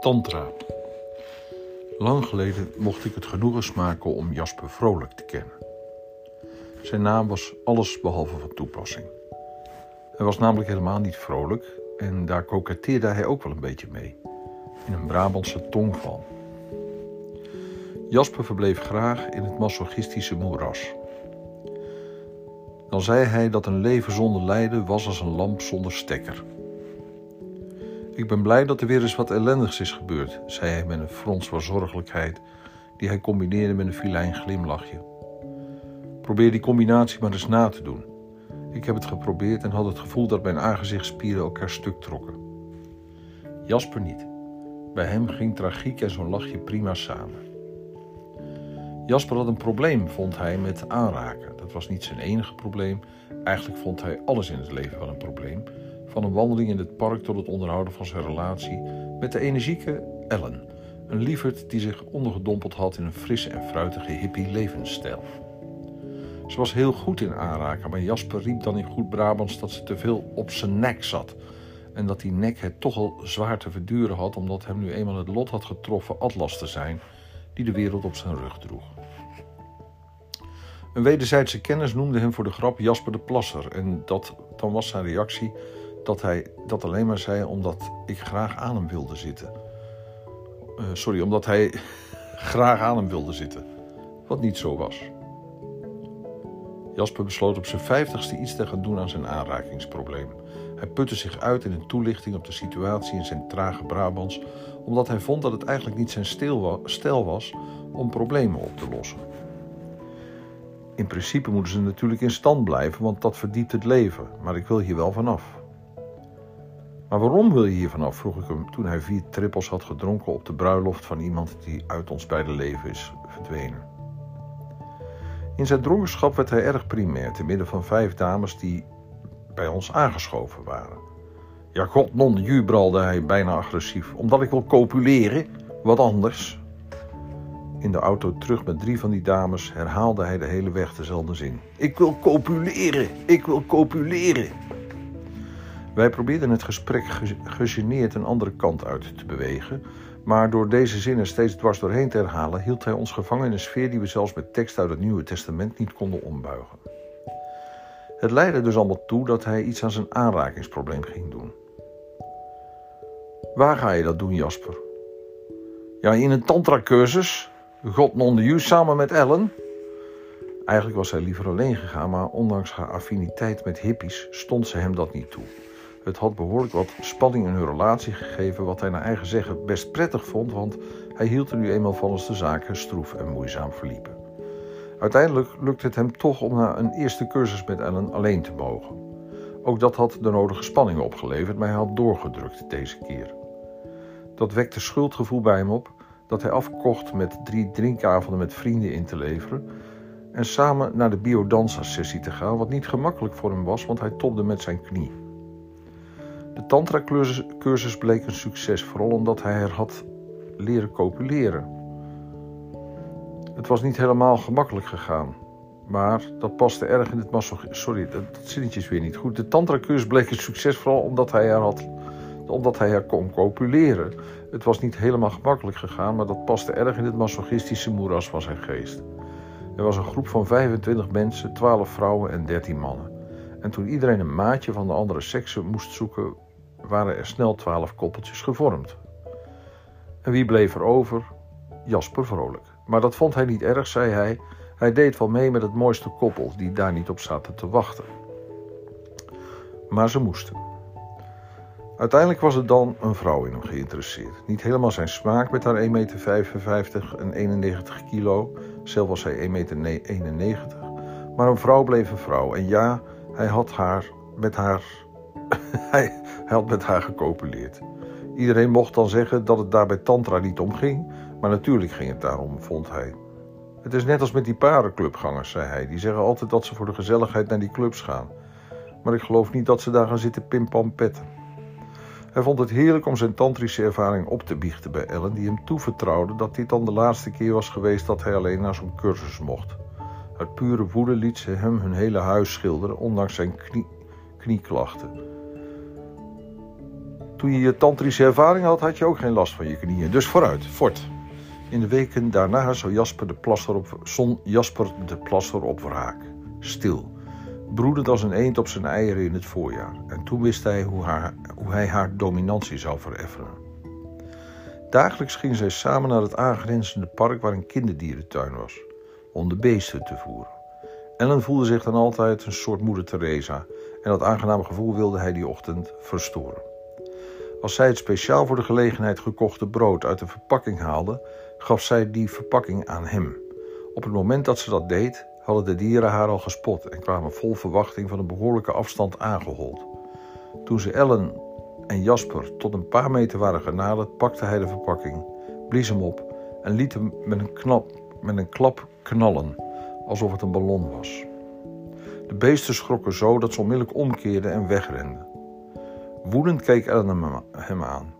Tantra. Lang geleden mocht ik het genoegen smaken om Jasper Vrolijk te kennen. Zijn naam was alles behalve van toepassing. Hij was namelijk helemaal niet vrolijk en daar koketteerde hij ook wel een beetje mee, in een Brabantse tongval. Jasper verbleef graag in het masochistische moeras. Dan zei hij dat een leven zonder lijden was als een lamp zonder stekker. Ik ben blij dat er weer eens wat ellendigs is gebeurd, zei hij met een frons van zorgelijkheid die hij combineerde met een filijn glimlachje. Probeer die combinatie maar eens na te doen. Ik heb het geprobeerd en had het gevoel dat mijn aangezichtsspieren elkaar stuk trokken. Jasper niet. Bij hem ging tragiek en zo'n lachje prima samen. Jasper had een probleem, vond hij, met aanraken. Dat was niet zijn enige probleem. Eigenlijk vond hij alles in het leven wel een probleem. Van een wandeling in het park tot het onderhouden van zijn relatie met de energieke Ellen. Een lieverd die zich ondergedompeld had in een frisse en fruitige hippie levensstijl. Ze was heel goed in aanraken, maar Jasper riep dan in goed Brabants dat ze te veel op zijn nek zat. En dat die nek het toch al zwaar te verduren had, omdat hem nu eenmaal het lot had getroffen Atlas te zijn, die de wereld op zijn rug droeg. Een wederzijdse kennis noemde hem voor de grap Jasper de Plasser. En dat, dan was zijn reactie dat hij dat alleen maar zei omdat ik graag aan hem wilde zitten. Uh, sorry, omdat hij graag aan hem wilde zitten. Wat niet zo was. Jasper besloot op zijn vijftigste iets te gaan doen aan zijn aanrakingsprobleem. Hij putte zich uit in een toelichting op de situatie in zijn trage Brabants, omdat hij vond dat het eigenlijk niet zijn stijl was om problemen op te lossen. In principe moeten ze natuurlijk in stand blijven, want dat verdiept het leven, maar ik wil hier wel vanaf. Maar waarom wil je hier vanaf? vroeg ik hem toen hij vier trippels had gedronken op de bruiloft van iemand die uit ons beide leven is verdwenen. In zijn dronkenschap werd hij erg primair, te midden van vijf dames die bij ons aangeschoven waren. Ja, god non de bralde hij bijna agressief, omdat ik wil copuleren, wat anders. In de auto terug met drie van die dames herhaalde hij de hele weg dezelfde zin. Ik wil copuleren, ik wil copuleren. Wij probeerden het gesprek gegeneerd een andere kant uit te bewegen, maar door deze zinnen steeds dwars doorheen te herhalen, hield hij ons gevangen in een sfeer die we zelfs met tekst uit het Nieuwe Testament niet konden ombuigen. Het leidde dus allemaal toe dat hij iets aan zijn aanrakingsprobleem ging doen. Waar ga je dat doen, Jasper? Ja, in een tantra-cursus. God non de samen met Ellen. Eigenlijk was hij liever alleen gegaan, maar ondanks haar affiniteit met hippies stond ze hem dat niet toe. Het had behoorlijk wat spanning in hun relatie gegeven, wat hij naar eigen zeggen best prettig vond, want hij hield er nu eenmaal van als de zaken stroef en moeizaam verliepen. Uiteindelijk lukte het hem toch om na een eerste cursus met Ellen alleen te mogen. Ook dat had de nodige spanning opgeleverd, maar hij had doorgedrukt deze keer. Dat wekte schuldgevoel bij hem op dat hij afkocht met drie drinkavonden met vrienden in te leveren en samen naar de biodansa-sessie te gaan, wat niet gemakkelijk voor hem was, want hij topde met zijn knie. De tantra-cursus bleek een succes, vooral omdat hij er had leren copuleren. Het was niet helemaal gemakkelijk gegaan, maar dat paste erg in het masochisme. Sorry, dat, zinnetje is weer niet goed. De tantra-cursus bleek een succes, vooral omdat hij er had omdat hij er kon copuleren. Het was niet helemaal gemakkelijk gegaan, maar dat paste erg in het masochistische moeras van zijn geest. Er was een groep van 25 mensen, 12 vrouwen en 13 mannen. En toen iedereen een maatje van de andere sekse moest zoeken, waren er snel 12 koppeltjes gevormd. En wie bleef er over? Jasper Vrolijk. Maar dat vond hij niet erg, zei hij. Hij deed wel mee met het mooiste koppel, die daar niet op zaten te wachten. Maar ze moesten. Uiteindelijk was er dan een vrouw in hem geïnteresseerd. Niet helemaal zijn smaak met haar 1,55 meter en 91 kilo. Zelf was hij 1,91 meter. Maar een vrouw bleef een vrouw. En ja, hij had, haar met haar, hij, had met haar gecopuleerd. Iedereen mocht dan zeggen dat het daar bij Tantra niet om ging. Maar natuurlijk ging het daarom, vond hij. Het is net als met die parenclubgangers, zei hij. Die zeggen altijd dat ze voor de gezelligheid naar die clubs gaan. Maar ik geloof niet dat ze daar gaan zitten pimpampetten. Hij vond het heerlijk om zijn tantrische ervaring op te biechten bij Ellen, die hem toevertrouwde dat dit dan de laatste keer was geweest dat hij alleen naar zo'n cursus mocht. Uit pure woede liet ze hem hun hele huis schilderen, ondanks zijn knie, knieklachten. Toen je je tantrische ervaring had, had je ook geen last van je knieën. Dus vooruit, fort. In de weken daarna zou Jasper de plaster op, zon Jasper de plaster op wraak. Stil, broedend als een eend op zijn eieren in het voorjaar. En toen wist hij hoe, haar, hoe hij haar dominantie zou vereffenen. Dagelijks ging zij samen naar het aangrenzende park waar een kinderdierentuin was, om de beesten te voeren. Ellen voelde zich dan altijd een soort moeder Teresa en dat aangename gevoel wilde hij die ochtend verstoren. Als zij het speciaal voor de gelegenheid gekochte brood uit de verpakking haalde, gaf zij die verpakking aan hem. Op het moment dat ze dat deed, hadden de dieren haar al gespot en kwamen vol verwachting van een behoorlijke afstand aangehold. Toen ze Ellen en Jasper tot een paar meter waren genaderd, pakte hij de verpakking, blies hem op en liet hem met een, knap, met een klap knallen, alsof het een ballon was. De beesten schrokken zo dat ze onmiddellijk omkeerden en wegrenden. Woedend keek Ellen hem aan.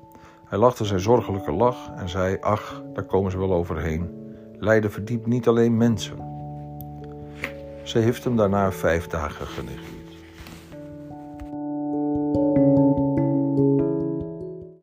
Hij lachte zijn zorgelijke lach en zei: Ach, daar komen ze wel overheen. Lijden verdiept niet alleen mensen. Ze heeft hem daarna vijf dagen genegeerd.